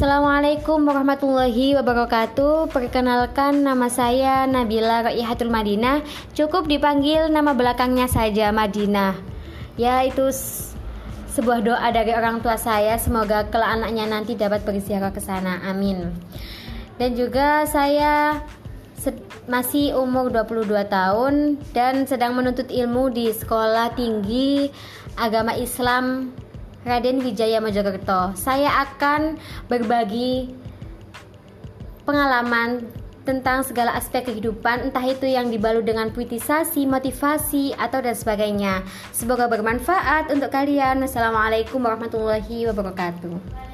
Assalamualaikum warahmatullahi wabarakatuh. Perkenalkan nama saya Nabila Raihatul Madinah. Cukup dipanggil nama belakangnya saja Madinah. Ya itu sebuah doa dari orang tua saya. Semoga kelak anaknya nanti dapat berziarah ke sana. Amin. Dan juga saya masih umur 22 tahun Dan sedang menuntut ilmu di sekolah tinggi agama Islam Raden Wijaya Mojokerto. Saya akan berbagi pengalaman tentang segala aspek kehidupan, entah itu yang dibalut dengan puitisasi, motivasi, atau dan sebagainya. Semoga bermanfaat untuk kalian. Wassalamualaikum warahmatullahi wabarakatuh.